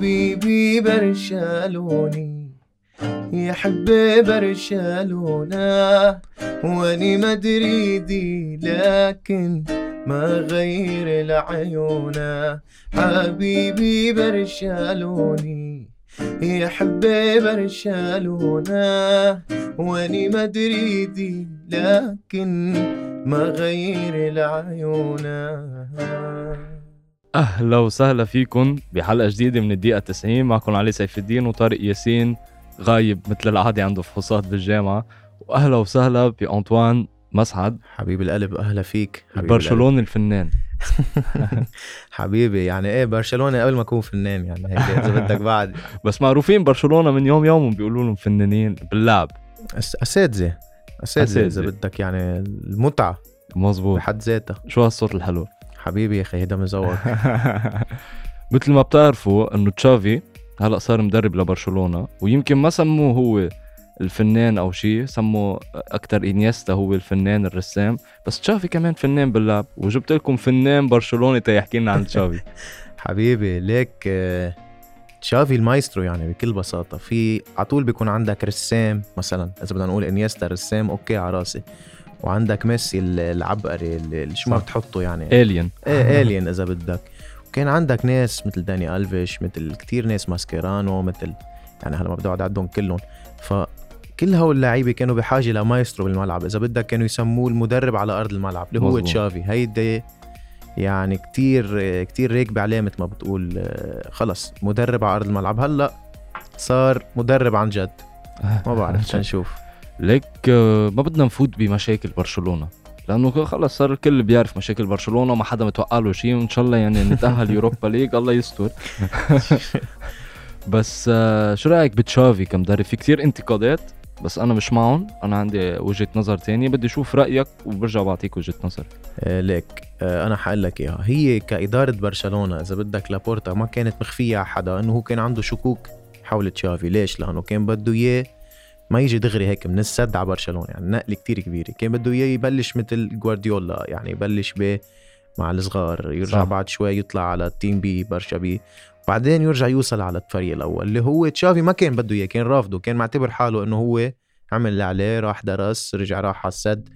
حبيبي برشلوني يحب برشلونة واني مدريدي لكن ما غير العيونة. حبيبي برشلوني يحب برشلونة واني مدريدي لكن ما غير العيونة. أهلا وسهلا فيكم بحلقة جديدة من الدقيقة 90 معكم علي سيف الدين وطارق ياسين غايب مثل العادة عنده فحوصات بالجامعة. وأهلا وسهلا بأنطوان مسعد. حبيب القلب أهلا فيك. حبيب برشلونة الفنان. حبيبي يعني إيه برشلونة قبل ما أكون فنان يعني هيك إذا بدك بعد. بس معروفين برشلونة من يوم يوم بيقولوا لهم فنانين باللعب. أساتذة. أساتذة إذا. بدك يعني المتعة مزبوط بحد ذاتها. شو هالصوت الحلو؟ حبيبي يا أخي هيدا مزوق مثل ما بتعرفوا إنه تشافي هلأ صار مدرب لبرشلونة ويمكن ما سموه هو الفنان أو شيء سموا أكثر إنيستا هو الفنان الرسام بس تشافي كمان فنان باللعب وجبت لكم فنان برشلونه تيحكي لنا عن تشافي. حبيبي ليك آه، تشافي المايسترو يعني بكل بساطة. في على طول بيكون عندك رسام مثلا إذا بدنا نقول إنيستا رسام okay على راسي. وعندك ميسي ال- العبقري اللي شو ما. بتحطه يعني. الين إيه الين إذا بدك. وكان عندك ناس مثل داني ألفيش مثل كتير ناس ماسكيرانو مثل يعني هلا ما بدي أقعد اعدهم كلهم. فكل هول اللعيبة كانوا بحاجة لمايسترو بالملعب. إذا بدك كانوا يسموه المدرب على أرض الملعب اللي هو. تشافي. هيدي يعني كتير كتير راكبة عليه مثل ما بتقول آه، خلص مدرب على أرض الملعب. هلأ صار مدرب عن جد. ما بعرف تنشوف ليك آه، ما بدنا نفوت بمشاكل برشلونة لأنه خلص صار الكل بيعرف مشاكل برشلونة وما حدا متوقع له شيء وإن شاء الله يعني نتأهل يوروبا ليج الله يستر. بس آه، شو رأيك بتشافي كمدرب؟ في كتير انتقادات بس أنا مش معهم أنا عندي وجهة نظر تانية بدي أشوف رأيك وبرجع بعطيك وجهة نظر. آه، ليك أنا حقول لك إياها. هي كإدارة برشلونة إذا بدك لابورتا ما كانت مخفية على حدا إنه هو كان عنده شكوك حول تشافي. ليش؟ لأنه كان بده إياه ما يجي دغري هيك من السد على برشلونة يعني نقلة كتير كبيرة. كان بده إياه يبلش مثل جوارديولا يعني يبلش ب مع الصغار يرجع صح. بعد شوي يطلع على ال team B برشا B بعدين يرجع يوصل على الفريق الأول. اللي هو تشافي ما كان بده إياه كان رافضه كان معتبر حاله إنه هو عمل اللي عليه راح درس رجع راح على السد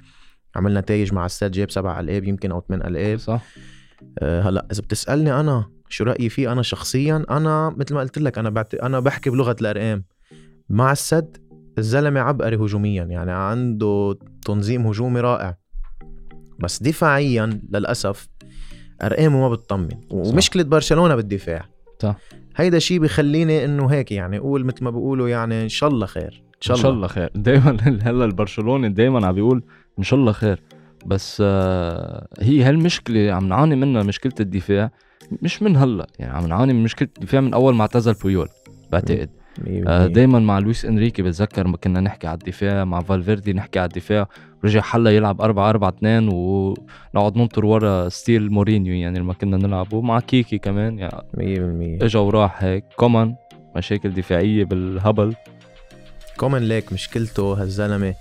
عمل نتائج مع السد جاب سبع ألقاب يمكن أو ثمان ألقاب. صح. أه هلأ إذا بتسألني أنا شو رأيي فيه أنا شخصيا أنا مثل ما قلت لك أنا بعت... أنا بحكي بلغة الأرقام. مع السد الزلمة عبقري هجوميا يعني عنده تنظيم هجومي رائع. بس دفاعيا للأسف أرقامه ما بتطمن. ومشكلة برشلونة بالدفاع. صح. هيدا شيء بخليني إنه هيك يعني أقول مثل ما بيقولوا يعني إن شاء الله خير إن شاء الله, شاء الله خير. دائما هلأ البرشلوني دائما عم بيقول إن شاء الله خير. بس آه، هي هالمشكلة عم نعاني منها مشكلة الدفاع. مش من هلأ يعني عم نعاني من مشكلة الدفاع من أول ما اعتزل بويول بعتقد. آه، دايما مع لويس إنريكي بتذكر ما كنا نحكي على الدفاع مع فالفيردي نحكي على الدفاع. رجع هلأ يلعب 4 4 2 ونقعد ننطر ورا style مورينيو يعني لما كنا نلعبه مع كيكي كمان يعني 100% إجا وراح هيك. كومان مشاكل دفاعية بالهبل. كومن ليك مشكلته هالزلمة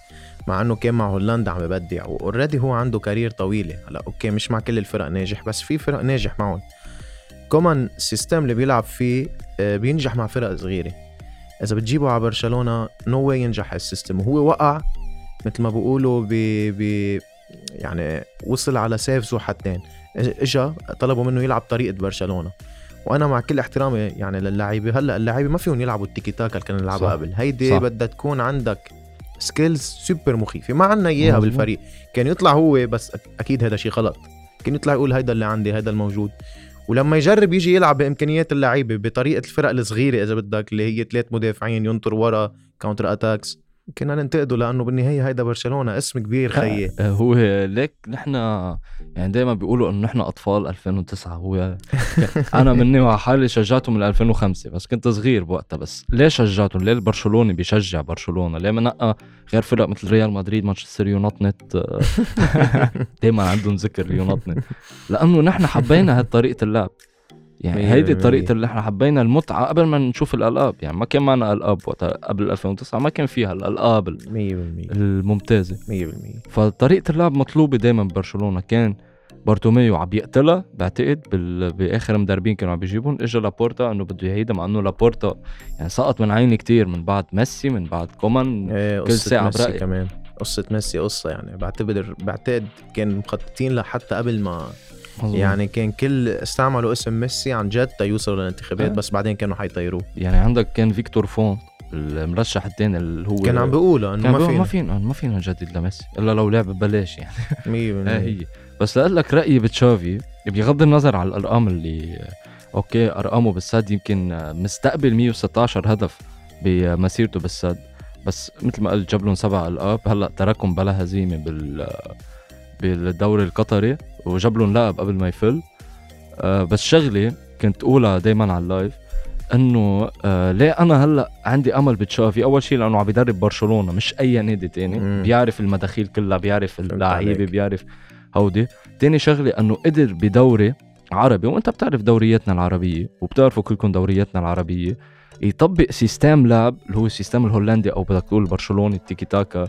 مع إنه كان مع هولندا عم يبدع و already هو عنده career طويلة. هلا okay مش مع كل الفرق ناجح بس في فرق ناجح معهم. كومان ال system اللي بيلعب فيه آه، بينجح مع فرق صغيرة. إذا بتجيبه على برشلونة no way ينجح هال system. وهو وقع مثل ما بيقولوا ب ب يعني وصل على سيف ذو حدين إجا طلبوا منه يلعب طريقة برشلونة. وأنا مع كل احترامي يعني للاعيبه هلأ اللعيبة ما فيهم يلعبوا التيكي تاكا اللي كانوا صح. نلعبها قبل. هيدي. بدها تكون عندك skills super مخيفة. ما عنا إياها. بالفريق. كان يطلع هو بس أكيد هذا شيء غلط. كان يطلع يقول هيدا اللي عندي هيدا الموجود. ولما يجرب يجي يلعب بإمكانيات اللعيبة بطريقة الفرق الصغيرة إذا بدك اللي هي ثلاث مدافعين ينطر ورا counter attacks كنا ننتقده لأنه بالنهاية هيدا برشلونة اسم كبير خيي. آه، هو ليك نحن يعني دائما بيقولوا إنه نحن أطفال 2009 هو أنا مني مع حالي شجعته من 2005 بس كنت صغير بوقتها. بس ليه شجعته ليه البرشلوني بيشجع برشلونة؟ ليه ما نقى غير فرق مثل ريال مدريد مانشستر يونايتد؟ آه، دائما عندهم ذكر يونايتد لأنه نحن حبينا هاي طريقه اللعب. يعني هيدي. طريقة اللي إحنا حبينا المتعة قبل ما نشوف الألعاب يعني ما كان معنا ألعاب وقتها قبل 2009 ما كان فيها الألعاب 100% الممتازة. 100% فطريقة اللعب مطلوبة دايما ببرشلونة كان بارتوميو عم يقتلها بعتقد بال... بآخر مدربين كانوا عم بيجيبهم. اجى لابورتا إنه بده يعيدها مع إنه لابورتا يعني سقط من عيني كتير من بعد ميسي من بعد كومان. إيه كل قصة ساعة ميسي. كمان. قصة ميسي قصة يعني. بعتبر بعتقد كان مخططين لحتى قبل ما مظبوط. يعني كان كل استعملوا اسم ميسي عن جد تيوصلوا للانتخابات آه. بس بعدين كانوا حيطيروه. يعني عندك كان فيكتور فونت المرشح الثاني اللي هو كان عم بيقولوا إنه ما بيقول ما فينا فينا ما فينا نجدد لميسي إلا لو لعب ببلاش يعني. مية ها بالمية هي. بس لأقول لك رأيي بتشافي بغض النظر على الأرقام اللي أوكي أرقامه بالسد يمكن مستقبل 116 هدف بمسيرته بالسد بس مثل ما قلت جاب لهم سبع ألقاب هلأ تركهم بلا هزيمة بال بالدوري القطري. وجاب لهم لقب قبل ما يفل. آه بس شغلة كنت أقولها دائما على اللايف إنه آه ليه أنا هلأ عندي أمل بتشافي؟ أول شيء لأنه عم يدرب برشلونة مش أي نادي تاني. مم. بيعرف المداخيل كلها بيعرف اللعيبة. بيعرف هودي. تاني شغلة إنه قدر بدوري عربي وأنت بتعرف دورياتنا العربية وبتعرفوا كلكم دورياتنا العربية. يطبق system لعب اللي هو ال system الهولندي أو بدك تقول البرشلوني التيكي تاكا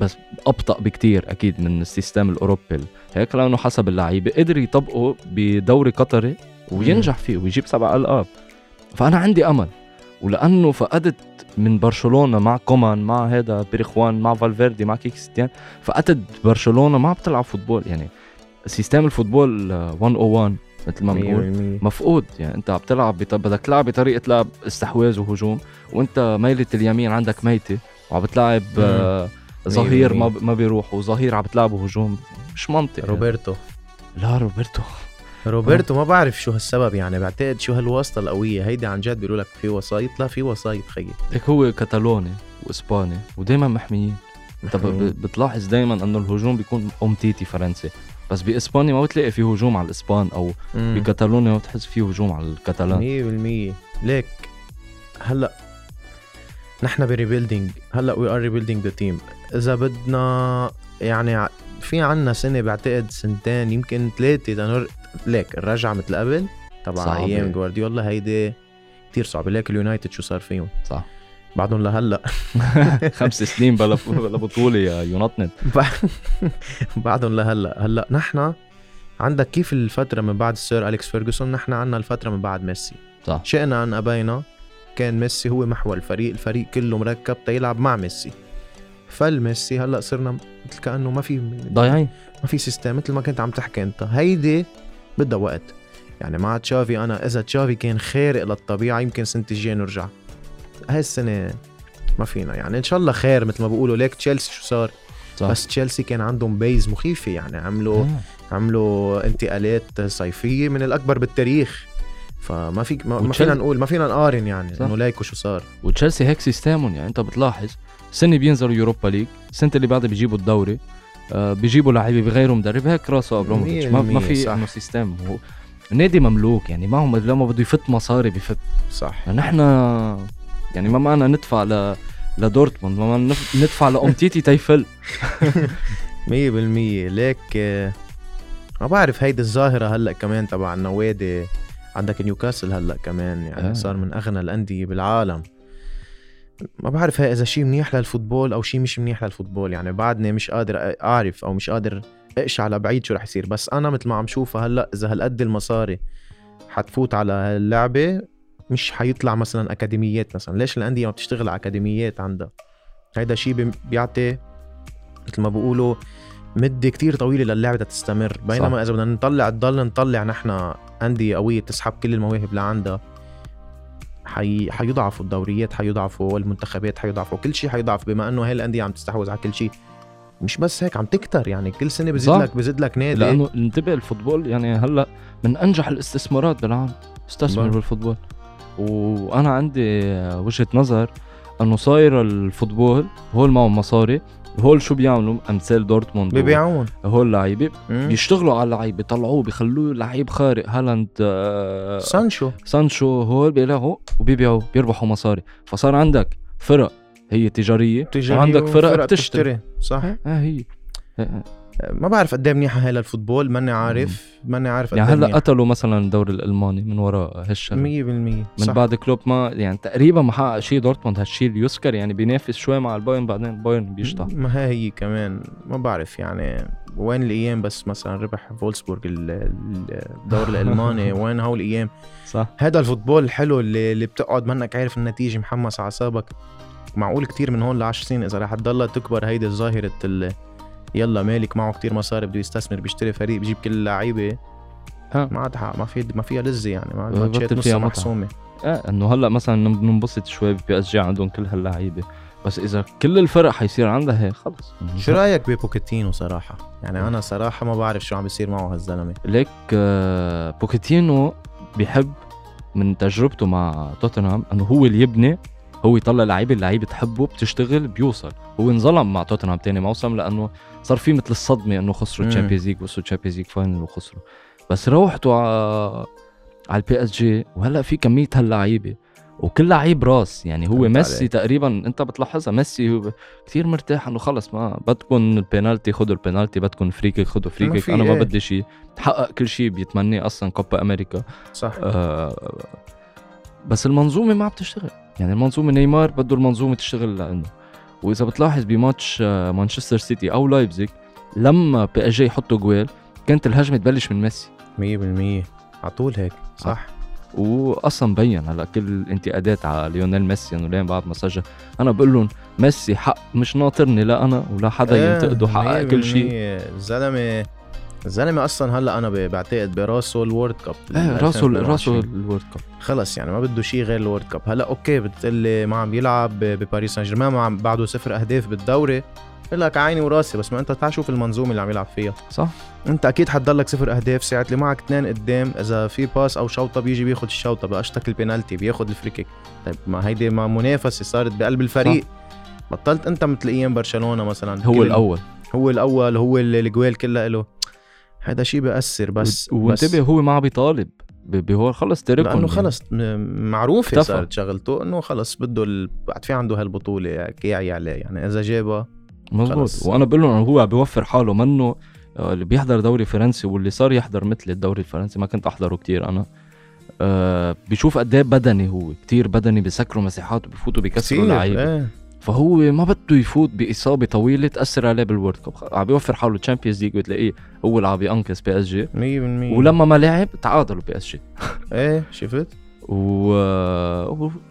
بس أبطأ بكتير أكيد من ال system الأوروبي هيك لأنه حسب اللعيبة قدر يطبقه بدوري قطري وينجح فيه ويجيب سبع ألقاب. فأنا عندي أمل. ولأنه فقدت من برشلونة مع كومان مع هذا بيريخوان مع فالفيردي مع كيكي ستيان فقدت برشلونة ما بتلعب football. يعني system ال football آه، 101 مثل ما بنقول. مفقود يعني انت عم تلعب بط... بدك تلعب بطريقة لعب استحواذ وهجوم وانت ميلة اليمين عندك ميتة وعم بتلعب آه، ظهير ما ب... ما بيروح وظهير عم بتلعبه هجوم مش منطق يعني. روبرتو. لا روبرتو. روبرتو ما بعرف شو هالسبب يعني بعتقد شو هالواسطة القوية. هيدي عن جد بيقولوا لك في وسايط؟ لا في وسايط خيي. هيك هو كتالوني وإسباني ودائما محميين. انت بتلاحظ دائما إنه الهجوم بيكون أمتيتي فرنسي. بس بإسبانيا ما بتلاقي في هجوم على الإسبان أو مم. بكتالونيا ما بتحس في هجوم على الكتالان مية بالمية. ليك هلأ نحن ب rebuilding هلأ we are rebuilding the team إذا بدنا يعني في عنا سنة بعتقد سنتين يمكن ثلاثة تنر ليك الرجعة مثل قبل تبع. أيام جوارديولا هيدي كتير صعبة. ليك اليونايتد شو صار فيهم؟ صح. بعدهم لهلا. خمس سنين بلا بلا بطولة يا يونايتد بعدهم لهلا. هلا نحن عندك كيف الفترة من بعد السير أليكس فيرجسون؟ نحن عنا الفترة من بعد ميسي. صح. شئنا أم أبينا كان ميسي هو محور الفريق الفريق كله مركب تيلعب مع ميسي. فل ميسي هلا صرنا مثل كأنه ما في ضايعين. ما في system مثل ما كنت عم تحكي أنت. هيدي بدها وقت. يعني مع تشافي أنا إذا تشافي كان خارق للطبيعة يمكن سنه الجاي نرجع هاي السنة ما فينا. يعني إن شاء الله خير مثل ما بيقولوا ليك تشيلسي شو صار؟ صح. بس تشيلسي كان عندهم base مخيفة. يعني عملوا آه. عملوا انتقالات صيفية من الأكبر بالتاريخ. فما فيك ما, ما وتشيل- فينا نقول ما فينا نقارن يعني. إنه ليكو شو صار. وتشيلسي هيك system هم. يعني أنت بتلاحظ سنة بينزلوا يوروبا ليج السنة اللي بعدها بيجيبوا الدوري. آه بيجيبوا لعيبة بيغيروا مدرب هيك راسه أبراموفيتش. ما, ما في. إنه system. هو نادي مملوك. يعني ما هم لما بده يفت مصاري بفت. صح. نحن يعني ما معنا ندفع ل لدورتموند ما معنا ندفع لأمتيتي تيفل. مية بالمية. ليك آه، ما بعرف هيدي الظاهرة هلأ كمان تبع النوادي. عندك نيوكاسل هلأ كمان يعني آه. صار من أغنى الأندية بالعالم. ما بعرف إذا شيء منيح لل football أو شيء مش منيح لل football. يعني بعدني مش قادر أعرف أو مش قادر اقشع لبعيد شو رح يصير. بس أنا مثل ما عم شوفها هلأ إذا هالقد المصاري حتفوت على هاللعبة مش حيطلع مثلا أكاديميات مثلا. ليش الاندية ما بتشتغل على أكاديميات عندها؟ هيدا شيء بي- بيعطي مثل ما بيقولوا مدة كتير طويلة للعبة تستمر. بينما صح. إذا بدنا نطلع تضل نطلع نحن أندية قوية تسحب كل المواهب لعندها حي... حيضعفوا الدوريات حيضعفوا والمنتخبات حيضعفوا كل شيء حيضعف. بما إنه هاي الأندية عم تستحوذ على كل شيء مش بس هيك عم تكتر يعني. كل سنة بزيد صح. لك بزيد لك نادي. لأنه انتبه ال football يعني هلأ من أنجح الاستثمارات بالعالم استثمر. بال football. وأنا عندي وجهة نظر إنه صاير ال football هول معهم مصاري هول شو بيعملوا؟ أمثال دورتموند ببيعون هول لعيبة. بيشتغلوا على اللعيب بيطلعوه بيخلوه لعيب خارق. هالاند آه، سانشو. سانشو هول بيلاقوا وبيبيعوا بيربحوا مصاري. فصار عندك فرق هي تجارية تجاري وعندك فرق بتشتري. صح؟ ها هي. ها- ما بعرف قد إيه منيحة هاي لل football ماني عارف ماني عارف يعني إيه هلأ. قتلوا مثلا الدوري الألماني من وراء هالشغلة. 100% من صح. بعد كلوب ما يعني تقريبا ما حقق شيء دورتموند هالشيء يذكر يعني بينافس شوي مع البايرن بعدين البايرن بيشطح ما هي هي كمان ما بعرف يعني وين الأيام بس مثلا ربح فولسبورغ ال- ال- الدوري الألماني وين هول الأيام. صح. هذا ال football الحلو اللي, اللي بتقعد منك عارف النتيجة محمس على اعصابك معقول كتير من هون ل 10 سنين إذا رح تضلها تكبر هيدي ظاهره يلا مالك معه كتير مصاري بده يستثمر بيشتري فريق بيجيب كل اللعيبه. ما عاد ما في ما فيها لذة يعني ما الماتشات فيها نصها. محسومة. إيه إنه هلأ مثلا بننبسط شوي ببي إس جي عندهم كل هاللعيبة. بس إذا كل الفرق حيصير عندها هيك خلص. شو رأيك ببوكيتينو صراحة؟ يعني أنا صراحة ما بعرف شو عم بيصير معه هالزلمة. ليك آه، بوكيتينو بيحب من تجربته مع توتنهام إنه هو اللي يبني هو يطلع لعيبه اللعيبه تحبه بتشتغل بيوصل. هو انظلم مع توتنهام تاني موسم لأنه صار في مثل الصدمة إنه خسروا مم. ال Champions League وصلوا ال Champions League final وخسروا. بس روحتوا على على ال PSG وهلأ في كمية هاللعيبة. وكل لعيب راس. يعني هو ميسي عليك. تقريبا أنت بتلاحظها ميسي هو كثير مرتاح إنه خلص ما بدكم البينالتي خذوا البينالتي بدكم free kick خذوا free ما kick في أنا ما إيه. بدي شيء. تحقق كل شيء بيتمناه أصلا كوبا أمريكا صح. آه بس المنظومة ما عم تشتغل يعني المنظومة نيمار بده المنظومة تشتغل لإنه. وإذا بتلاحظ بماتش آه، مانشستر سيتي أو لايبزيج لما PSG يحطوا جوال كانت الهجمة تبلش من ميسي. 100% على طول هيك صح. واصلا مبين هلأ كل الانتقادات على ليونيل ميسي إنه لين بعد ما سجل. أنا بقول لهم ميسي حق مش ناطرني لا أنا ولا حدا إيه، ينتقده حقق كل شيء. الزلمه الزلمه أصلا هلأ أنا بعتقد براسه ال World Cup إيه راسه 2022. راسه ال World Cup خلص يعني ما بده شيء غير ال World Cup هلأ okay بتقلي ما عم يلعب بباريس سان جيرمان ما عم بعده صفر أهداف بالدوري. بقول لك عيني وراسي بس ما أنت تعال شوف المنظومة اللي عم يلعب فيها. صح. أنت أكيد حتضلك صفر أهداف ساعه اللي معك اثنين قدام. إذا في pass أو شوطة بيجي بياخذ الشوطة بقشتك البينالتي بياخذ ال free kick طيب ما هيدي ما منافسة صارت بقلب الفريق. بطلت أنت مثل أيام برشلونة مثلا هو الأول. هو الأول هو الجوال كلها له هذا شيء بيأثر بس وانتبه هو ما عم بيطالب. بهول خلص تركهم لأنه خلص م- معروفه. صارت شغلته إنه خلص بده ال... بعد في عنده هالبطولة كيعي عليه. يعني إذا جابها مزبوط. خلص. وأنا بقول لهم إنه هو عم بيوفر حاله منه آه، اللي بيحضر دوري فرنسي واللي صار يحضر مثل الدوري الفرنسي ما كنت أحضره كتير أنا. آه بيشوف قد إيه بدني هو كتير بدني بيسكروا مساحات وبيفوتوا بيكسروا كثير لعيبة. إيه. فهو ما بده يفوت بإصابة طويلة تأثر عليه بال World Cup. عم بيوفر حاله Champions League بتلاقيه هو اللي عم بينقذ PSG 100% ولما ما لعب تعادلوا PSG إيه شفت؟ و...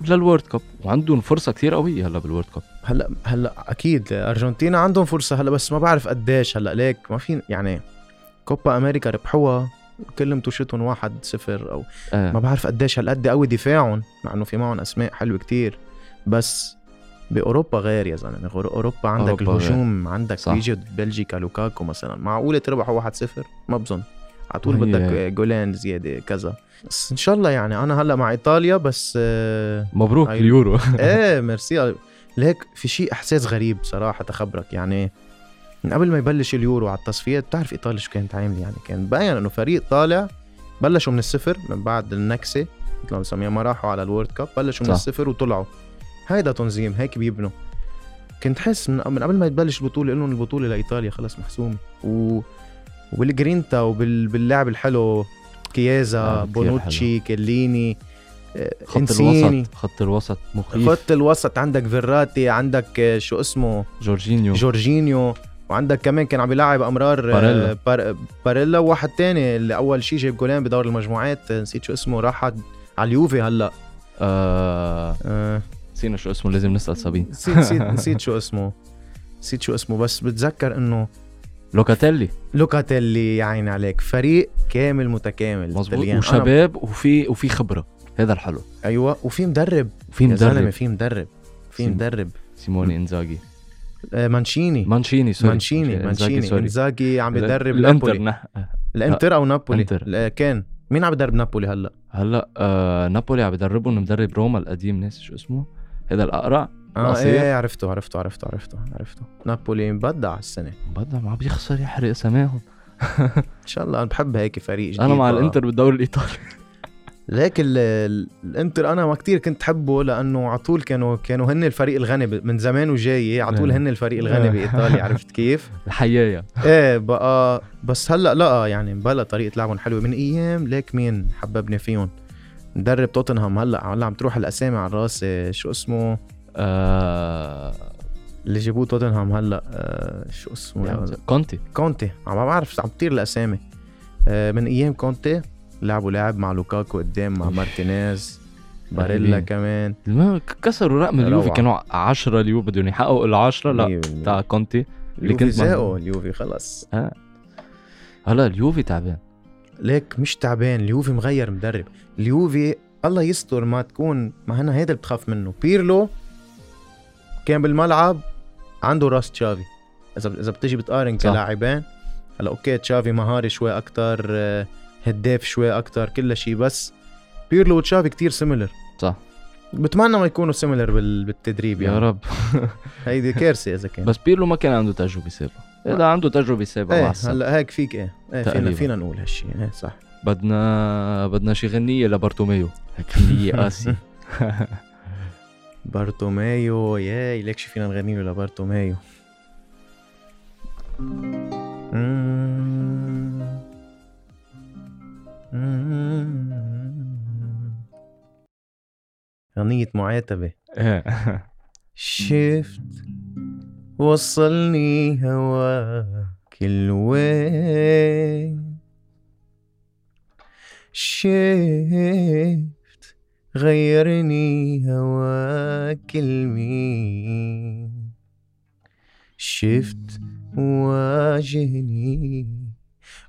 ولل World Cup. وعندهم فرصة كتير قوية هلا بال World Cup. هلا هلا أكيد أرجنتينا عندهم فرصة هلا بس ما بعرف قديش هلا. ليك ما في يعني كوبا أمريكا ربحوها كل ماتشاتهم واحد صفر أو آه. ما بعرف قديش هالقد قوي دفاعهم مع إنه في معهم أسماء حلوة كتير. بس بأوروبا غير يا زلمة. غير أوروبا عندك أوروبا غير. الهجوم عندك صح. بيجي بلجيكا لوكاكو مثلا. معقولة تربحوا 1-0 ما بظن. على طول بدك جولين زيادة كذا. بس إن شاء الله يعني أنا هلأ مع إيطاليا بس آه، مبروك هاي- اليورو. إيه ميرسي. ليك في شيء إحساس غريب صراحة تخبرك. يعني من قبل ما يبلش اليورو على التصفيات بتعرف إيطاليا شو كانت عاملة؟ يعني كان باين إنه فريق طالع بلشوا من الصفر من بعد النكسة مثل ما بنسميها ما راحوا على ال World Cup بلشوا من صح. الصفر وطلعوا. هيدا تنظيم هيك بيبنوا. كنت حس من قبل ما تبلش البطولة لهم البطولة لإيطاليا خلص محسومة. و وبالجرينتا وباللعب الحلو كييزا آه، بونوتشي كيليني آه، خط إنسيني. الوسط خط الوسط مخيف. خط الوسط عندك فيراتي عندك آه، شو اسمه؟ جورجينيو. جورجينيو. وعندك كمان كان عم بيلعب أمرار باريلا. بار باريلا. وواحد تاني اللي أول شيء جاب جولين بدور المجموعات نسيت شو اسمه راح على اليوفي هلأ. آه آه، نسينا شو اسمه لازم نسأل سابين نسيت نسيت نسيت شو اسمه. نسيت شو اسمه بس بتذكر إنه لوكاتيلي. لوكاتيلي يا عيني عليك. فريق كامل متكامل. أنا- وشباب وفي وفي خبرة. هذا الحلو. أيوه وفي مدرب. وفي يا زلمة مدرب في مدرب. في سيم- مدرب. سيموني إنزاجي. آه، مانشيني. مانشيني sorry. مانشيني مانشيني. إنزاجي عم بيدرب الإنتر نابولي. الإنتر أو نابولي؟ إنتر. لا، كان. مين عم بدرب نابولي هلأ؟ هلأ آه نابولي عم بدربهم مدرب روما القديم ناس شو اسمه؟ هذا الأقرع؟ آه القصير. إيه عرفته عرفته عرفته عرفته عرفته. نابولي مبدع السنة. بدنا ما بيخسر يحرق سماهم. إن شاء الله أنا بحب هيك فريق جديد. أنا مع بقى. الإنتر بالدوري الإيطالي. ليك ال- ال- الإنتر أنا ما كتير كنت حبه لأنه على طول كانوا كانوا هن الفريق الغني من زمان وجاي على طول إيه. هن الفريق الغني بإيطاليا عرفت كيف؟ الحياية. إيه بقى بس هلأ لأ يعني بلا طريقة لعبهم حلوة. من أيام ليك مين حببني فيهم؟ مدرب توتنهام هلا هلا عم تروح الأسامي على راسي شو اسمه؟ آه... اللي جابوه توتنهام هلا آه شو اسمه؟ كونتي. كونتي. عم بعرف عم تطير الأسامي. آه من أيام كونتي لعبوا لاعب مع لوكاكو قدام مع مارتينيز باريلا. كمان. المهم كسروا رقم اليوفي. كانوا 10 اليوفي بدهم يحققوا العشرة. لا 100%. تاع كونتي. اللي كنت اليوفي خلص. هلا اليوفي تعبان. ليك مش تعبان اليوفي مغير مدرب. اليوفي الله يستر ما تكون ما هنا هيدا اللي بتخاف منه. بيرلو كان بالملعب عنده راس تشافي. إذا إذا بتجي بتقارن صح. كلاعبين هلا okay تشافي مهاري شوي أكتر آه، هداف شوي أكتر كل شيء بس بيرلو وتشافي كتير similar صح. بتمنى ما يكونوا similar بالتدريب يا يعني. رب. هيدي كارثه إذا كان. بس بيرلو ما كان عنده تجربة سابقة. إذا عنده تجربة سابقة إيه. هلأ هيك فيك إيه, إيه فينا. فينا نقول هالشيء إيه صح. بدنا بدنا شي غنية لبارتوميو. هيك غنية قاسي بارتوميو ياي ليك شي فينا نغني له لبارتوميو مم. مم. أغنية معاتبة. شفت؟ وصلني هواك الوين. شفت؟ غيرني هواك المين. شفت؟ واجهني.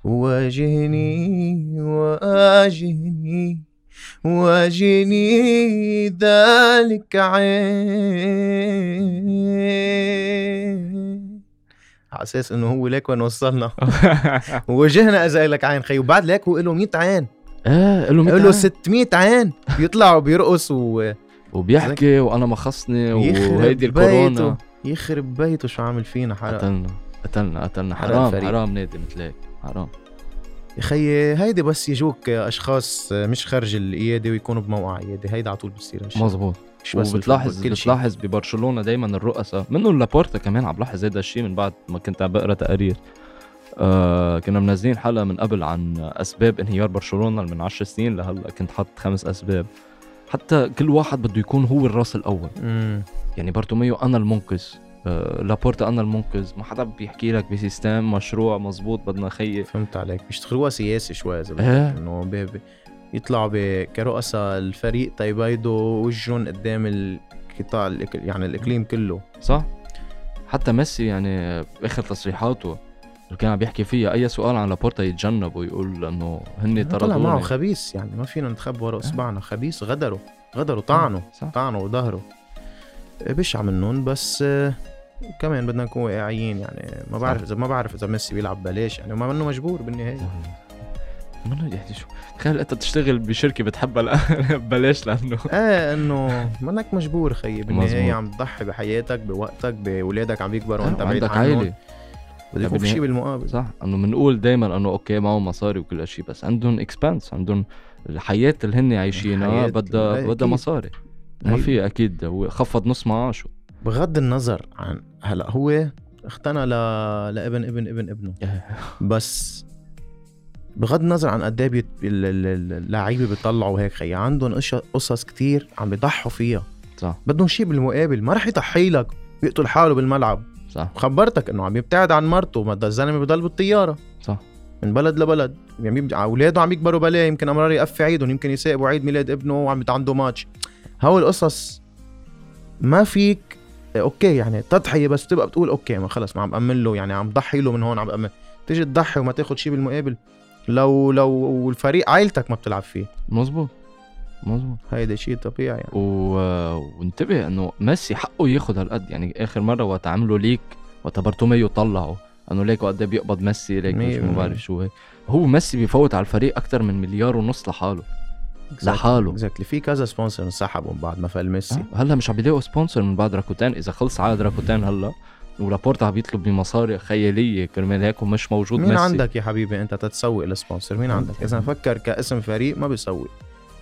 واجهني واجهني. واجهني ذلك عين. على أساس إنه هو ليك وين وصلنا. وجهنا إذا لك عين خي وبعد ليك هو له 100 عين. إيه له له 600 عين. بيطلع وبيرقص و وبيحكي وأنا ما خصني وهيدي الكورونا. يخرب بيته شو عامل فينا حرق قتلنا قتلنا قتلنا. حرام الفريق. حرام نادي مثل هيك. حرام. يا هيدي بس يجوك أشخاص مش خارج القيادة ويكونوا بموقع قيادة. هيدا على طول مش بس وبتلاحظ. بتلاحظ ببرشلونة دائما الرؤساء منهم لابورتا كمان عم بلاحظ هذا الشيء من بعد ما كنت عم بقرأ تقارير. آه كنا منزلين حلقة من قبل عن أسباب انهيار برشلونة من 10 سنين لهلا كنت حاط خمس أسباب. حتى كل واحد بده يكون هو الراس الأول. امم يعني بارتوميو أنا المنقذ لابورتا أنا المنقذ. ما حدا بيحكي لك ب system مشروع مزبوط بدنا خيي فهمت عليك. بيشتغلوها سياسي شوي إذا إيه. بدك إنه بي- بي- يطلعوا كرؤساء الفريق تيبيضوا وجهن قدام القطاع يعني الإقليم كله. صح. حتى ميسي يعني باخر تصريحاته اللي كان عم بيحكي فيها أي سؤال عن لابورتا يتجنب ويقول إنه هن طلع معه خبيث يعني ما فينا نتخبى ورا اصبعنا خبيث غدروا غدروا طعنوا صح. طعنوا وظهروا بشع منهم بس كمان بدنا نكون واقعيين يعني. ما بعرف اذا ما بعرف إذا ميسي بيلعب بلاش يعني ما منه مجبور بالنهاية. منو يعني شو؟ تخيل أنت تشتغل بشركة بتحبها لا بلاش لأنه. إيه إنه منك مجبور خيي بالنهاية. عم تضحي بحياتك بوقتك باولادك عم بيكبروا وأنت بعيد عندك عائلة. بده يكون في بالنهاية- شيء بالمقابل. صح. إنه بنقول دائما إنه okay معهم مصاري وكل شيء بس عندهم expenses عندهم الحياة اللي هن عايشينها بدها أكيد. بدها مصاري. ما. في أكيد هو خفض نص معاشه. بغض النظر عن هلا هو اختنى ل... لابن ابن ابن ابنه. بس بغض النظر عن قد إيه اللعيبة بيطلعوا هيك خي عندهم قصص كتير عم بيضحوا فيها. صح. بدهم شيء بالمقابل ما رح يضحي لك بيقتل حاله بالملعب. صح. خبرتك إنه عم يبتعد عن مرته ما الزلمه بضل بالطيارة. صح. من بلد لبلد. يعني اولاده عم يكبروا بلا يمكن أمرار يقضي عيدهم يمكن يصاقبوا عيد ميلاد ابنه وعم عنده ماتش. هول القصص ما فيك okay يعني تضحية بس تبقى بتقول okay ما خلص ما عم بأمن له يعني عم ضحي له من هون عم بأمن تيجي تضحي وما تاخذ شيء بالمقابل. لو لو الفريق عائلتك ما بتلعب فيه. مزبوط مزبوط هيدا شيء طبيعي يعني. و... وانتبه إنه ميسي حقه ياخذ هالقد. يعني آخر مرة وقت عملوا ليك وقت بارتوميو طلعوا إنه ليك إيه بيقبض ميسي ليك مش ما. بعرف شو هيك. هو ميسي بيفوت على الفريق أكثر من مليار ونص لحاله. لحاله. exactly في كذا sponsor انسحبوا من بعد ما فل ميسي. آه، هلأ مش عم بيلاقوا sponsor من بعد راكوتان إذا خلص عقد راكوتان هلأ. ولابورتا عم يطلب بمصاري خيالية كرمال هيك ومش موجود مين ميسي. عندك يا حبيبي أنت تتسوق ل sponsor مين عندك إذا فكر كاسم فريق ما بيسوق.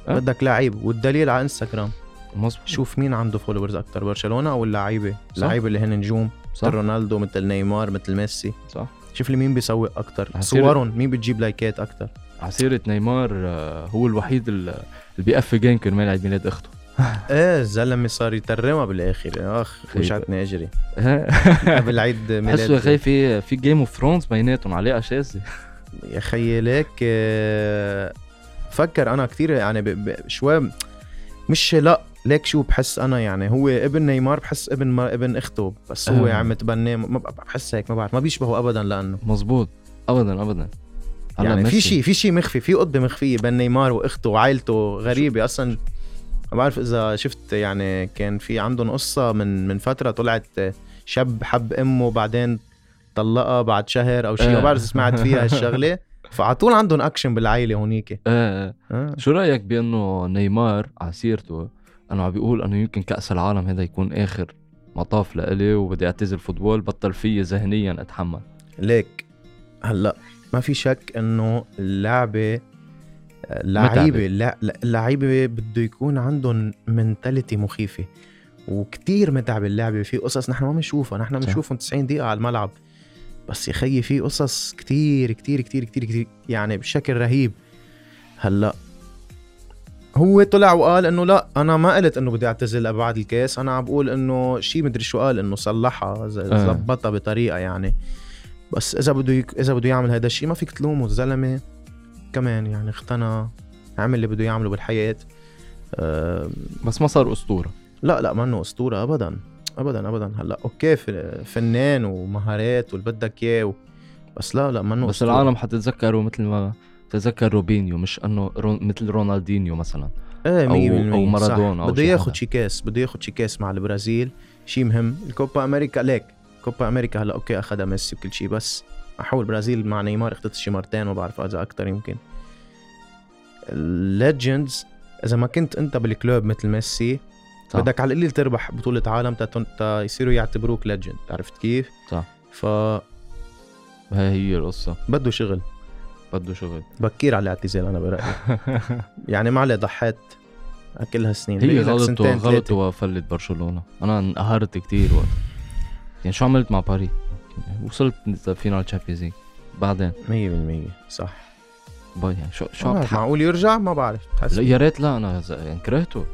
أه؟ بدك لعيب والدليل على انستغرام مظبوط. شوف مين عنده فولورز أكثر برشلونة أو اللعيبة. اللعيبة اللي هن نجوم مثل رونالدو مثل نيمار مثل ميسي. صح. شوف لي مين بيسوق أكثر صورهم مين بتجيب لايكات أكثر عسيرة نيمار آه، هو الوحيد ال- اللي بيقفي جيم كرمال عيد ميلاد أخته. إيه الزلمة صار يترمى بالآخر. أخ خيب. وجعتني اجري قبل عيد حسوا يا ميلاد أخي في في جيم اوف ثرونز بيناتهم عليه شاذة يا خيي ليك آه، فكر أنا كثير يعني. شوي مش لا ليك شو بحس أنا؟ يعني هو ابن نيمار بحس ابن ما ابن أخته بس هو آه. عم تبناه ما ب- بحس هيك ما بعرف ما بيشبهوا ابدا لأنه. مزبوط. ابدا ابدا. يعني في. شيء في شيء مخفي في قطبة مخفية بين نيمار وإخته وعائلته غريبة أصلا ما بعرف إذا شفت يعني كان في عندهم قصة من من فترة طلعت شاب حب أمه بعدين طلقها بعد شهر أو شيء ما آه. بعرف سمعت فيها هالشغلة فعلى طول عندهم أكشن بالعائلة هونيك آه، آه. آه. شو رأيك بأنه نيمار على سيرته أنا عم بيقول أنه يمكن كأس العالم هذا يكون آخر مطاف لإلي وبدي أعتزل football بطل فيي ذهنيا أتحمل ليك هلأ ما في شك إنه اللعبة اللعيبه لا- لا- اللعيبة بده يكون عندهم mentality مخيفة وكتير متعب اللعبة. في قصص نحن ما بنشوفها نحن. بنشوفهم 90 دقيقة على الملعب. بس يا خيي في قصص كتير كتير كتير كتير كتير يعني بشكل رهيب. هلأ هو طلع وقال إنه لا أنا ما قلت إنه بدي اعتزل بعد الكاس. أنا عم بقول إنه شيء مدري شو قال إنه صلحها آه. زبطها بطريقة يعني. بس إذا بده يك... إذا بده يعمل هذا الشيء ما فيك تلومه الزلمه كمان يعني اختنى عمل اللي بده يعمله بالحياة أه... بس ما صار أسطورة لا لا منه أسطورة ابدا ابدا ابدا هلأ أوكي فنان ومهارات واللي بدك اياه. بس لا لا منه بس أسطورة. العالم حتتذكره مثل ما تتذكر روبينيو مش إنه رو... مثل رونالدينيو مثلا إيه أو- 100% أو. مارادونا بده شي ياخذ. شي كاس بده ياخذ شي كاس مع البرازيل شيء مهم الكوبا أمريكا ليك كوبا أمريكا هلا okay أخذها ميسي وكل شيء بس أحول البرازيل مع نيمار اخذت شي مرتين ما بعرف إذا أكثر يمكن ال legends إذا ما كنت أنت بال club مثل ميسي صح. بدك على القليل تربح بطولة عالم تا- يصيروا يعتبروك legend عرفت كيف؟ صح. فبده هاي هي القصة شغل بده شغل بكير على الاعتزال أنا برأيي يعني ما عليه ضحيت كل هالسنين هي غلطه ثلاثة. وفل برشلونة أنا انقهرت كتير وقت يعني شو عملت مع باريس وصلت final Champions League بعدين 100% صح bye يعني شو شو عم معقول يرجع ما بعرف لا يا ريت لا أنا يعني كرهته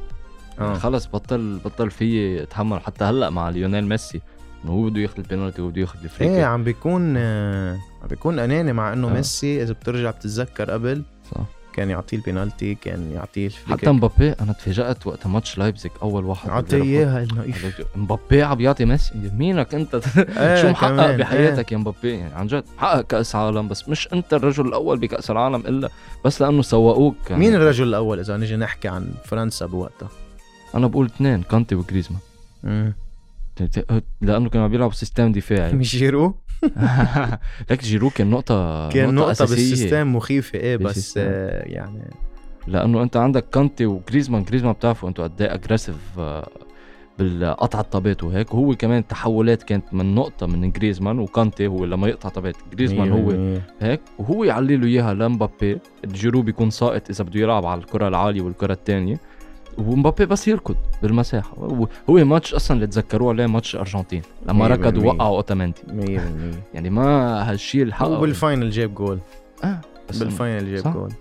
آه. خلص بطل بطل في اتحمل حتى هلا مع ليونيل ميسي انه هو بده ياخذ البينالتي وبده ياخذ ال free إيه. عم بيكون عم بيكون اناني مع انه آه. ميسي اذا بترجع بتتذكر قبل صح كان يعطيه البنالتي كان يعطيه ال free حتى. مبابي أنا تفاجأت وقت ماتش لايبزيج أول واحد يعطيه إياها انه مبابي عم بيعطي ميسي. مينك أنت. إيه، شو محقق بحياتك يا مبابي؟ يعني عن جد حقق كأس عالم بس مش أنت الرجل الأول بكأس العالم إلا بس لأنه سوقوك إيه. يعني مين الرجل الأول إذا نجي نحكي عن فرنسا بوقتها؟ أنا بقول اثنين كانتي وجريزمان. لأنه كانوا عم بيلعبوا system دفاعي. مش جيرو؟ لك جيرو كان نقطة كان نقطة أساسية. بال system مخيفة إيه بس. آه، يعني لأنه أنت عندك كانتي وجريزمان جريزمان بتعرفوا أنتوا قد إيه aggressive بالقطع الطابات وهيك. وهو كمان التحولات كانت من نقطة من جريزمان وكانتي هو لما يقطع طابات. جريزمان هو هيك وهو يعلي له إياها لمبابي. الجيرو بيكون ساقط إذا بده يلعب على الكرة العالية والكرة الثانية ومبابي بس يركض بالمساحة. هو- ماتش أصلا اللي تذكروه عليه ماتش أرجنتين. لما ركض. ووقعوا اوتامنتي مية بالمية. يعني ما هالشيء الحق. وبال final جاب جول. إنه- بال final صح. جاب جول.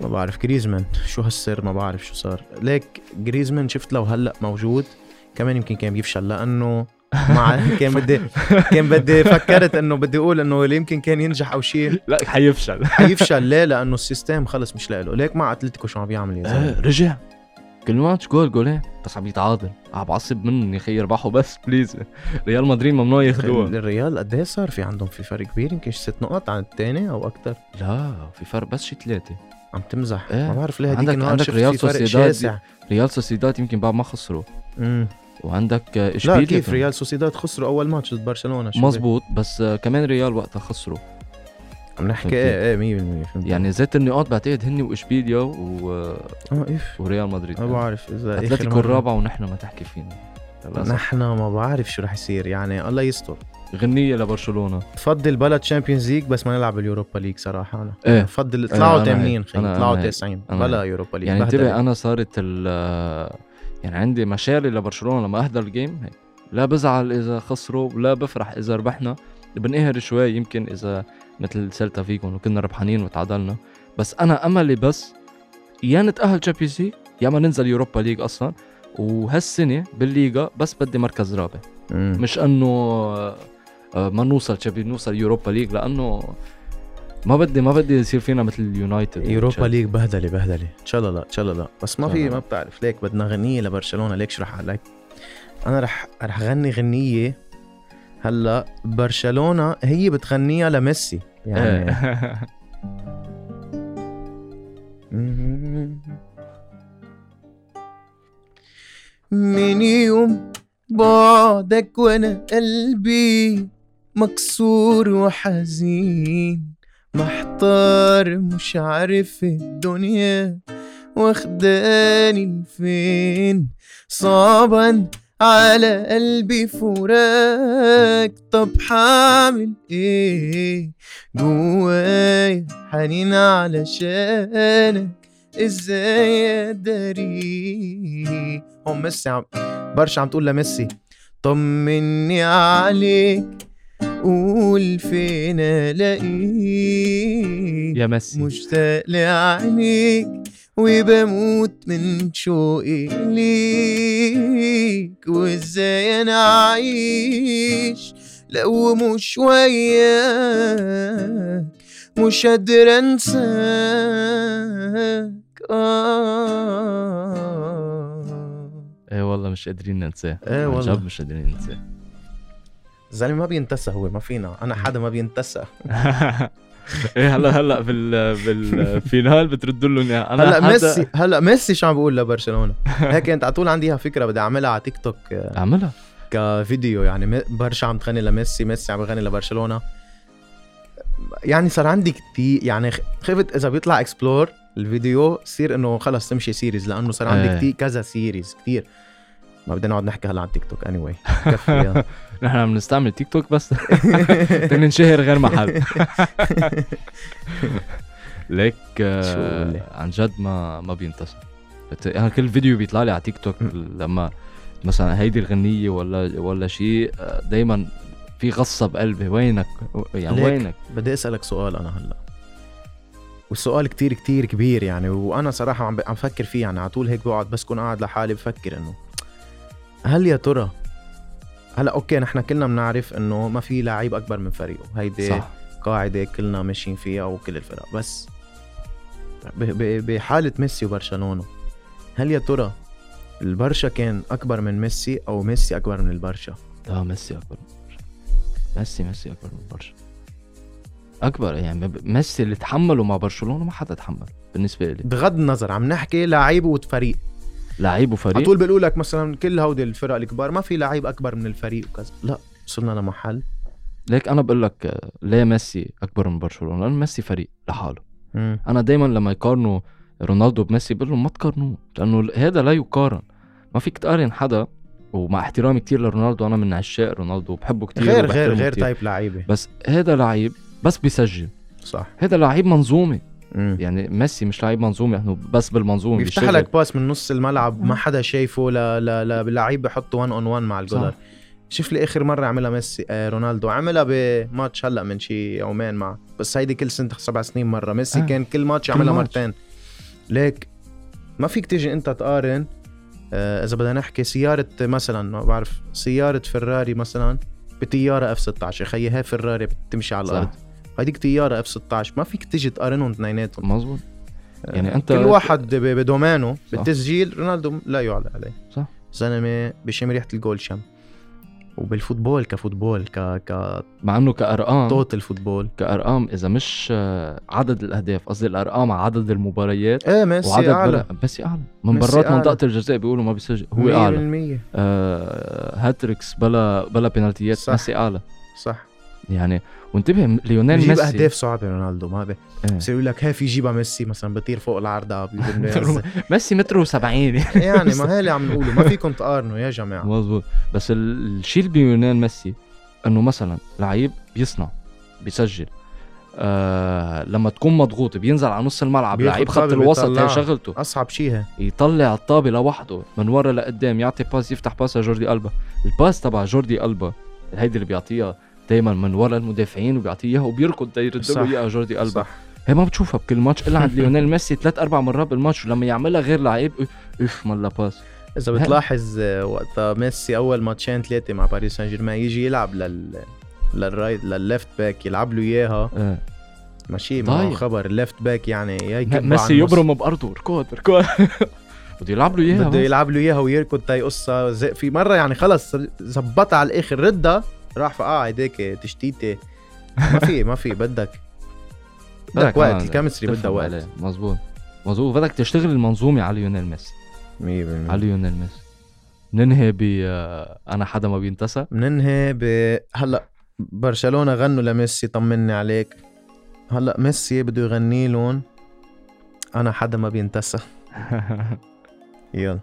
ما بعرف جريزمان شو هالسر؟ ما بعرف شو صار. ليك جريزمان شفت لو هلأ موجود كمان يمكن كان بيفشل لأنه مع كان بدي كان بدي فكرت إنه بدي أقول إنه يمكن كان ينجح أو شيء. لا حيفشل. حيفشل ليه؟ لأنه ال system خلص مش له. ليك مع أتلتيكو شو عم بيعمل يا زلمة؟ آه رجع. كل match goal جولين بس عم يتعادل عم بعصب منهم يا أخي يربحوا بس please ريال مدريد ممنوع ياخذوها الريال قد إيه صار في عندهم في فرق كبير؟ يمكن ست نقط عن الثاني أو أكثر لا في فرق بس شي ثلاثة عم تمزح. إيه. ما بعرف ليه هديك عندك- عندك ريال سوسيداد. ريال سوسيداد يمكن بعد ما خسروا. مم. وعندك آه، لا إشبيليا كيف كمان. ريال سوسيداد خسروا أول ماتش ضد برشلونة؟ مزبوط بس آه، كمان ريال وقتها خسروا. عم نحكي. إيه إيه 100% فهمت يعني ذات النقاط بعتقد هن وإشبيليا و... آه اف وريال مدريد. ما بعرف إذا آخر أتلتيكو مرة- الرابع ونحن ما تحكي فينا. نحن ما بعرف شو رح يصير يعني الله يستر. غنية لبرشلونة. بفضل بلا تشامبيونز ليج بس ما نلعب اليوروبا ليج صراحة أنا. إيه. بفضل أنا- طلعوا أنا ثامنين هيك. خي أنا- طلعوا أنا هيك. 90 أنا بلا يوروبا ليج يعني. انتبه أنا صارت ال يعني عندي مشاعري لبرشلونة لما أحضر الجيم هيك. لا بزعل إذا خسروا ولا بفرح إذا ربحنا. بنقهر شوي يمكن إذا مثل سيلتا فيغو وكنا ربحانين وتعادلنا. بس أنا أملي بس يا نتأهل Champions League يا ما ننزل Europa League أصلا. وهالسنة بالليغا بس بدي مركز رابع. مم. مش أنه آه، آه، ما نوصل Champions نوصل Europa League لأنه ما بدي ما بدي يصير فينا مثل اليونايتد Europa League بهدلة بهدلة. إن شاء الله لا إن شاء الله لا. بس ما في ما. بتعرف. ليك بدنا غنية لبرشلونة ليك شو رح لك أنا رح رح غني غنية هلا برشلونة هي بتغنيها لميسي يعني. من يوم بعدك وأنا قلبي مكسور وحزين محتار مش عارف الدنيا واخداني لفين. صعبا على قلبي فراق طب حامل إيه جوايا؟ حنين علشانك. إزاي اداري هون ميسي عم برشا عم تقول لميسي طمني عليك. قول فين ألاقيك؟ يا ميسي. مشتاق لعينيك. وبموت من شوقي ليك وإزاي أنا أعيش لو مش وياك؟ مش قادر أنساك. آه. إيه والله مش قادرين ننساه. عن والله. مش قادرين ننساه. الزلمة ما بينتسى هو ما فينا. أنا حدا ما بينتسى إيه هلا هلا بال بال final بترد له إياها. أنا هلا ميسي هلا ميسي شو عم بقول لبرشلونة؟ هيك أنت على طول عندي فكرة بدي أعملها على تيك توك آه، أعملها. كفيديو. يعني برشا عم تغني لميسي ميسي عم بغني لبرشلونة. يعني صار عندي كتير يعني خفت إذا بيطلع explore الفيديو يصير إنه خلص تمشي series لأنه صار عندي إيه. كتير كذا series كتير. ما بدنا نقعد نحكي هلا عن تيك توك anyway كفي. نحن عم نستعمل تيك توك بس. تننشهر غير محل ليك آه،؟ عن جد ما ما بينتسى يعني كل فيديو بيطلع لي على تيك توك لما مثلا هيدي الغنية ولا ولا شيء دائما في غصة بقلبي. وينك؟ يعني. وينك؟ بدي أسألك سؤال أنا هلأ. والسؤال كتير كتير كبير يعني. وأنا صراحة عم عم فكر فيه يعني. على طول هيك بقعد بس كون قاعد لحالي بفكر إنه هل يا ترى هلا okay نحن كلنا بنعرف إنه ما في لعيب أكبر من فريقه. هيدي صح. قاعدة كلنا ماشيين فيها وكل الفرق. بس بحالة ميسي وبرشلونة هل يا ترى البرشا كان أكبر من ميسي أو ميسي أكبر من البرشا؟ لا ميسي أكبر من برشا ميسي ميسي أكبر من برشا أكبر يعني ميسي اللي تحمله مع برشلونة ما حدا تحمل بالنسبة لي. بغض النظر عم نحكي لعيب وفريق. لعيب على وفريق. طول بيقولوا لك مثلا كل هودي الفرق الكبار ما في لعيب أكبر من الفريق وكذا. لا وصلنا لمحل ليك أنا بقول لك ليه ميسي أكبر من برشلونة؟ لأنه ميسي فريق لحاله. مم. أنا دايما لما يقارنوا رونالدو بميسي بقول لهم ما تقارنوه لأنه هذا لا يقارن. ما فيك تقارن حدا ومع احترامي كتير لرونالدو أنا من عشاق رونالدو وبحبه كتير غير غير غير كتير. type لعيبة. بس هذا لعيب بس بيسجل. صح. هذا لعيب منظومة. مم. يعني ميسي مش لعيب منظومه انه بس بالمنظومه بيفتح بيشتغل. لك pass من نص الملعب ما حدا شايفه لا لا لا لعيب بحطه 1 on 1 مع ال goaler صح. شوف لي آخر مرة عملها ميسي آه رونالدو عملها بماتش هلا من شي يومين مع بس هيدي كل سنة سبع سنين مرة ميسي آه. كان كل ماتش كل عملها ماتش. مرتين ليك ما فيك تيجي انت تقارن آه إذا بدنا نحكي سيارة مثلا ما بعرف سيارة فراري مثلا بطياره اف 16 يا خيي هاي فراري بتمشي على صح. هيديك طياره اف 16 ما فيك تيجي تقارنهم اثنيناتهم. مظبوط. يعني أنت كل واحد ب domain ه. بالتسجيل رونالدو لا يعلى عليه. صح. زلمة بشم ريحة الجول شم. وبال football ك football ك مع إنه كأرقام. ك total football كأرقام إذا مش آه، عدد الأهداف قصدي الأرقام على عدد المباريات. إيه ميسي وعدد أعلى. بلا ميسي أعلى. من برات. منطقة الجزاء بيقولوا ما بيسجل هو أعلى. 100% آه hat-tricks بلا بلا بينالتيات. ميسي أعلى. صح. يعني وانتبه ليونيل بيجيب ميسي. أهداف صعبة رونالدو ما بي. بصير يقول لك هاي في يجيبها ميسي مثلا بيطير فوق العارضه بيقول ميسي متر و70 يعني ما هي اللي عم نقوله ما فيكم تقارنوا يا جماعة. مظبوط. بس ال- الشيء اللي بليونيل ميسي إنه مثلا لعيب بيصنع بيسجل آه لما تكون مضغوط بينزل على نص الملعب لعيب خط الوسط هي. شغلته. أصعب شيء هي. يطلع الطابة لوحده من ورا لقدام يعطي pass يفتح pass لجوردي ألبا. ال pass تبع جوردي ألبا هيدي اللي بيعطيها دائما من ورا المدافعين وبيعطيه اياها وبيركض تيرد صح. له اياها جوردي ألبا صح هي ما بتشوفها بكل ماتش إلا عند ليونيل ميسي ثلاث أربع مرات بالماتش ولما يعملها غير لعيب أوف ملا pass إذا بتلاحظ آه، وقتها ميسي أول ماتشين ثلاثة مع باريس سان جيرمان يجي يلعب لل لل right للل left back يلعب له إياها آه. ماشي معه ضايع. خبر ال left back يعني يا ميسي. يبرم بأرضه ركض ركض بده يلعب له إياها بده. يلعب له إياها ويركض تيقصها زي- في مرة يعني خلص زبطها على الآخر ردها راح فقع هيديك تشتيته ما في ما في بدك. بدك وقت ال chemistry بدها وقت. مزبوط مزبوط بدك تشتغل المنظومة على ليونيل ميسي. 100% على ليونيل ميسي. ننهي ب آه، أنا حدا ما بينتسى. بننهي ب هلأ برشلونة غنوا لميسي طمني عليك. هلأ ميسي بده يغني لهم. أنا حدا ما بينتسى. يلا.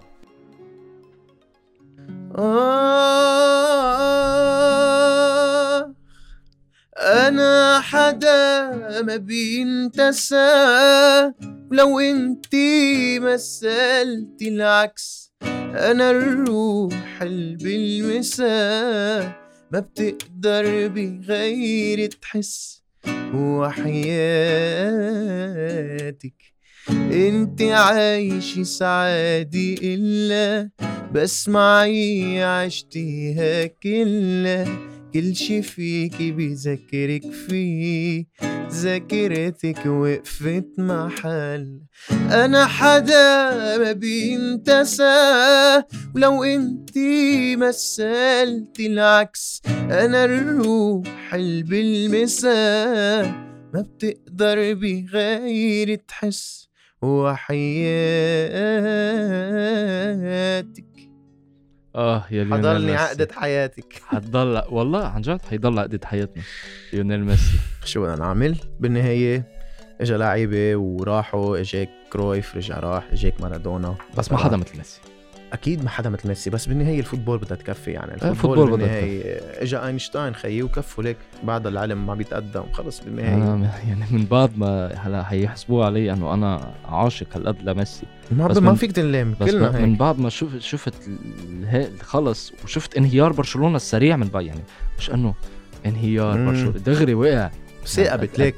أنا حدا ما بينتسى. ولو انتي مثلتي العكس أنا الروح اللي بالمسا ما بتقدر بغير تحس وحياتك انت عايش سعادي إلا بس معي عشتيها كلها. كل شي فيكي بذكرك فيه ذاكرتك وقفت محل. أنا حدا ما بينتسى ولو انتي مثلتي العكس أنا الروح اللي بالمسا ما بتقدر بغير تحس وحياتك. آه يا ليونيل حضرني. عقدة حياتك. حتضل والله عن جد حيضل عقدة حياتنا. ليونيل ميسي. شو بدنا نعمل؟ بالنهاية إجا لعيبة وراحوا إجاك كرويف رجع راح إجاك مارادونا. بس ما حدا مثل ميسي. أكيد ما حدا مثل ميسي بس بالنهاية ال football بدها تكفي يعني ال football بالنهاية إجا أينشتاين خيي وكفوا ليك بعد العلم ما بيتقدم خلص بالنهاية. أنا يعني من بعد ما هلا حيحسبوه علي إنه أنا عاشق هالقد لميسي. ما, بس ما من- فيك تنلام كلنا من هيك. بعد ما شفت شفت خلص وشفت انهيار برشلونة السريع من بعد يعني مش إنه انهيار. برشلونة دغري وقع. ثاقبت ليك.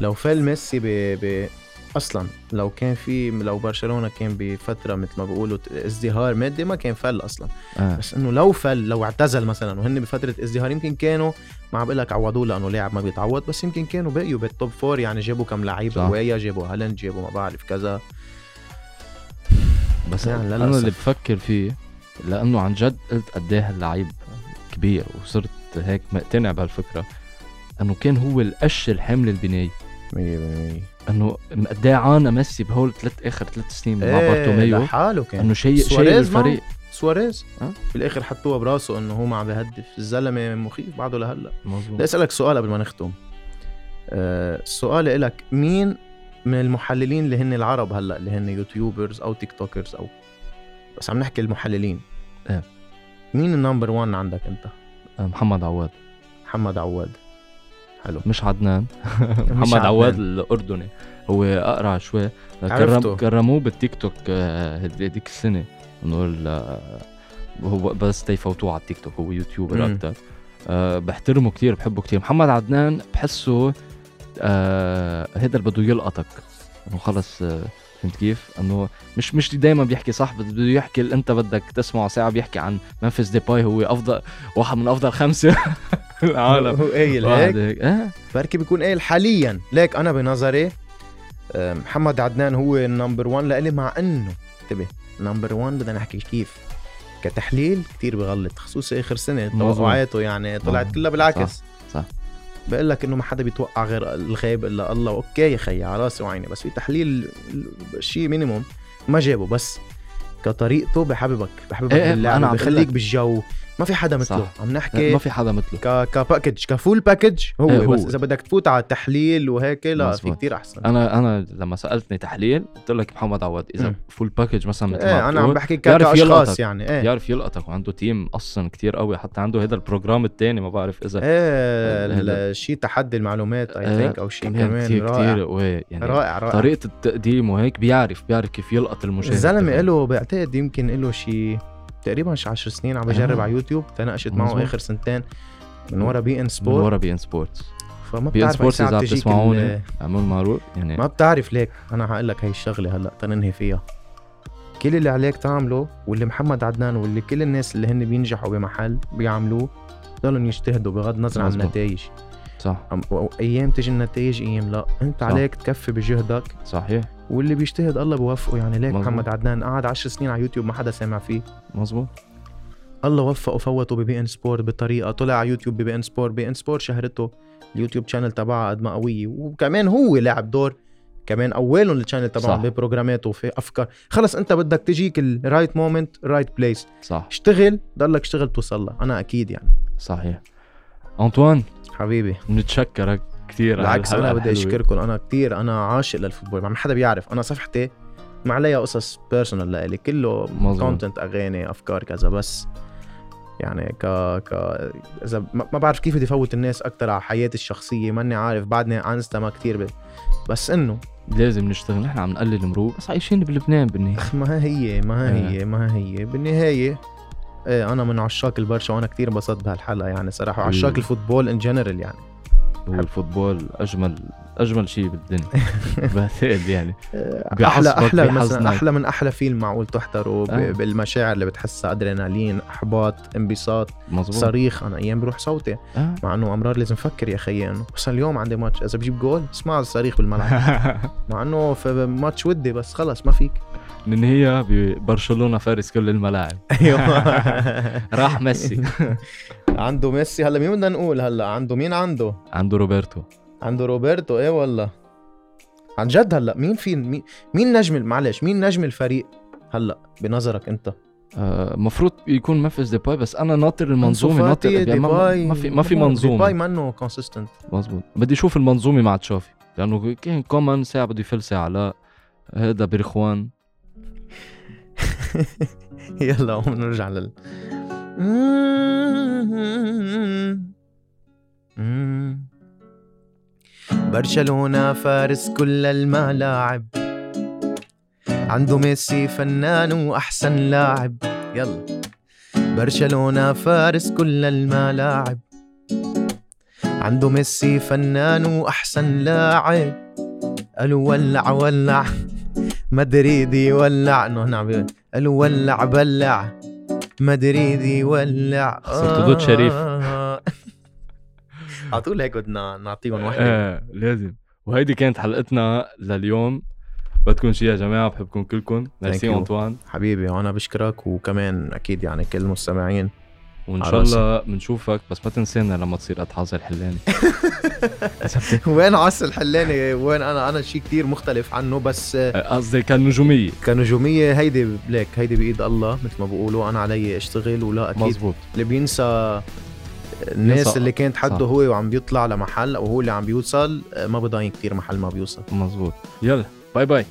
لو فل ميسي ب... ب... أصلا لو كان في لو برشلونة كان بفترة مثل ما بيقولوا ازدهار مادي ما كان فل أصلا آه. بس إنه لو فل لو اعتزل مثلا وهن بفترة ازدهار يمكن كانوا ما عم بقول لك عوضوه لأنه لاعب ما بيتعوض بس يمكن كانوا بقيوا بال top four يعني جابوا كم لعيب. هوايه جابوا هالاند جابوا ما بعرف كذا بس يعني أنا للأسف. اللي بفكر فيه لأنه عن جد قلت قد إيه هاللعيب كبير وصرت هيك مقتنع بهالفكرة إنه كان هو القش الحمل البناي 100% إنه قد إيه عانى ميسي بهول ثلاث آخر ثلاث سنين مع إيه بارتوميو. لحاله كان. إنه شيء شيء. الفريق سواريز. أه؟ بالآخر حطوها براسه إنه هو ما عم بهدف الزلمة مخيف بعده لهلأ. بدي مظبوط أسألك سؤال قبل ما نختم. أه سؤالي لك مين من المحللين اللي هن العرب هلأ اللي هن YouTubers أو TikTokers أو بس عم نحكي المحللين. إيه. مين ال number 1 عندك أنت؟ محمد عواد. محمد عواد. حلو. مش عدنان. محمد عواد. الأردني. هو أقرع شوي. كرم كرموه بالتيك توك آه، هدي- هديك السنة. انه آه، هو بس تيفوتوه على التيك توك هو YouTuber. أكثر أه بحترمه كتير بحبه كتير. محمد عدنان بحسه أه هيدا اللي بده يلقطك. إنه خلص آه، فهمت كيف؟ إنه مش مش دائما بيحكي صح بده بده يحكي اللي أنت بدك تسمعه ساعة بيحكي عن ممفيس ديباي هو افضل واحد من أفضل خمسة. بالعالم هو قايل هيك. هيك. آه. بركي بيكون قايل حاليا. ليك أنا بنظري آه، محمد عدنان هو ال number 1 لإلي مع إنه انتبه number 1 بدنا نحكي كيف؟ كتحليل كتير بغلط خصوصي آخر سنة. توقعاته يعني طلعت. كلها بالعكس. صح، صح. بقول لك إنه ما حدا بيتوقع غير الغيب إلا الله. أوكي يا خيي على راسي وعيني بس في تحليل شيء minimum ما جابه. بس كطريقته بحببك بحببك إيه إيه، باللعب بخليك. بالجو. ما في حدا مثله صح. عم نحكي ما في حدا مثله ك ك package ك full package هو, إيه هو. بس إذا بدك تفوت على التحليل وهيك لا في مزبوط. كتير أحسن أنا أنا لما سألتني تحليل قلت لك محمد عواد إذا مم. full package مثلا مثل إيه أنا عم بحكي كأشخاص. يعني إيه بيعرف يلقطك وعنده team أصلا كتير قوي حتى عنده هذا ال program الثاني ما بعرف إذا إيه. شيء تحدي المعلومات اي إيه، think أو شيء كمان كمان كتير رائع كتير وي يعني رائع رائع طريقة التقديم وهيك بيعرف بيعرف كيف يلقط المشاهد الزلمه. له بعتقد يمكن له شيء تقريبا شي 10 سنين عم بجرب آه. على يوتيوب تناقشت معه مزبوط. آخر سنتين من ورا بي إن من سبورت ورا بي إن سبورتس فما بي إن إذا عم تسمعوني معروف يعني ما بتعرف ليك أنا حقول لك هي الشغلة هلأ تننهي فيها كل اللي عليك تعمله واللي محمد عدنان واللي كل الناس اللي هن بينجحوا بمحل بيعملوه ضلهم يجتهدوا بغض النظر عن. النتائج صح. أيام تجي النتائج أيام لا. أنت صح. عليك تكفي بجهدك. صحيح. واللي بيجتهد الله بوفقه. يعني ليك مزبوط. محمد عدنان قعد 10 سنين على يوتيوب ما حدا سامع فيه. مزبوط الله وفقه فوته ببي إن سبورت بطريقة. طلع على يوتيوب ببي إن سبورت بي إن سبورت شهرته ال YouTube channel تبعها قد ما قوية. وكمان هو لعب دور. كمان اولهم ال channel تبعهم صح. ببروجرامات وفي أفكار. خلص أنت بدك تجيك ال right moment right place صح. اشتغل ضلك اشتغل توصل لها أنا أكيد يعني. صحيح. انطوان حبيبي. بنتشكرك كثير بالعكس أنا بدي أشكركم. أنا كتير أنا عاشق لل football. ما حدا بيعرف. أنا صفحتي ما عليها قصص personal لإلي. كله. content أغاني أفكار كذا. بس يعني ك ك إذا ما بعرف كيف بدي فوت الناس أكثر على حياتي الشخصية. ماني عارف. بعدني انستا ما كثير ب... بس إنه لازم نشتغل. نحن عم نقلل مرور بس عايشين بلبنان بالنهاية. ما هي ما. هي ما هي. بالنهاية إيه أنا من عشاق البرشا وأنا كتير انبسطت بهالحلقة يعني صراحة وعشاق إيه. ال football in general يعني وال football أجمل أجمل شيء بالدنيا بعتقد يعني أحلى بيعصبك أحلى بيحزنك. مثلا أحلى من أحلى فيلم معقول تحضره آه. بالمشاعر اللي بتحسها أدرينالين إحباط انبساط مزبوط صريخ أنا أيام بروح صوتي آه. مع إنه أمرار لازم أفكر يا خيي إنه بس اليوم عندي ماتش إذا بجيب جول اسمع الصريخ بالملعب مع إنه في ماتش ودي بس خلص ما فيك النهايه ببرشلونه فارس كل الملاعب. أيوه. راح ميسي. عنده ميسي هلا مين بدنا نقول هلا؟ عنده مين عنده؟ عنده روبرتو. عنده روبرتو إيه والله. عن جد هلا مين في مين, مين نجم معلش مين نجم الفريق هلا بنظرك أنت؟ آه، مفروض يكون ممفيس ديباي بس أنا ناطر المنظومة ناطر يعني ما, ديباي، ما في ما في ديباي منظومة. منه consistent مزبوط بدي أشوف المنظومة مع تشافي لأنه كان كومان ساعة بده يفل علاء هذا برخوان يلا قوم نرجع لل برشلونة فارس كل الملاعب. عنده ميسي فنان وأحسن لاعب. يلا. برشلونة فارس كل الملاعب. عنده ميسي فنان وأحسن لاعب. قالوا ولع ولع. مدريدي ولع. انه هنا عم بيقول قالوا ولع بلع. مدريدي ولع. صرت دود شريف. على طول هيك بدنا نعطيهم وحدة. إيه لازم. وهيدي كانت حلقتنا لليوم. بدكم شي يا جماعة بحبكم كلكم. ميرسي. أنطوان. حبيبي وأنا بشكرك وكمان أكيد يعني كل المستمعين. وإن شاء. الله بنشوفك. بس ما تنسانا لما تصير قد حاظر حلاني وين عاصي الحلاني؟ وين أنا؟ أنا شيء كتير مختلف عنه بس قصدي كنجومية. كنجومية هيدي ليك هيدي بإيد الله مثل ما بقولوا. أنا علي أشتغل ولا أكيد مزبوط اللي بينسى الناس اللي كانت حده صح. هو وعم بيطلع لمحل أو هو اللي عم بيوصل ما بضاين كتير محل ما بيوصل. مزبوط يلا bye bye.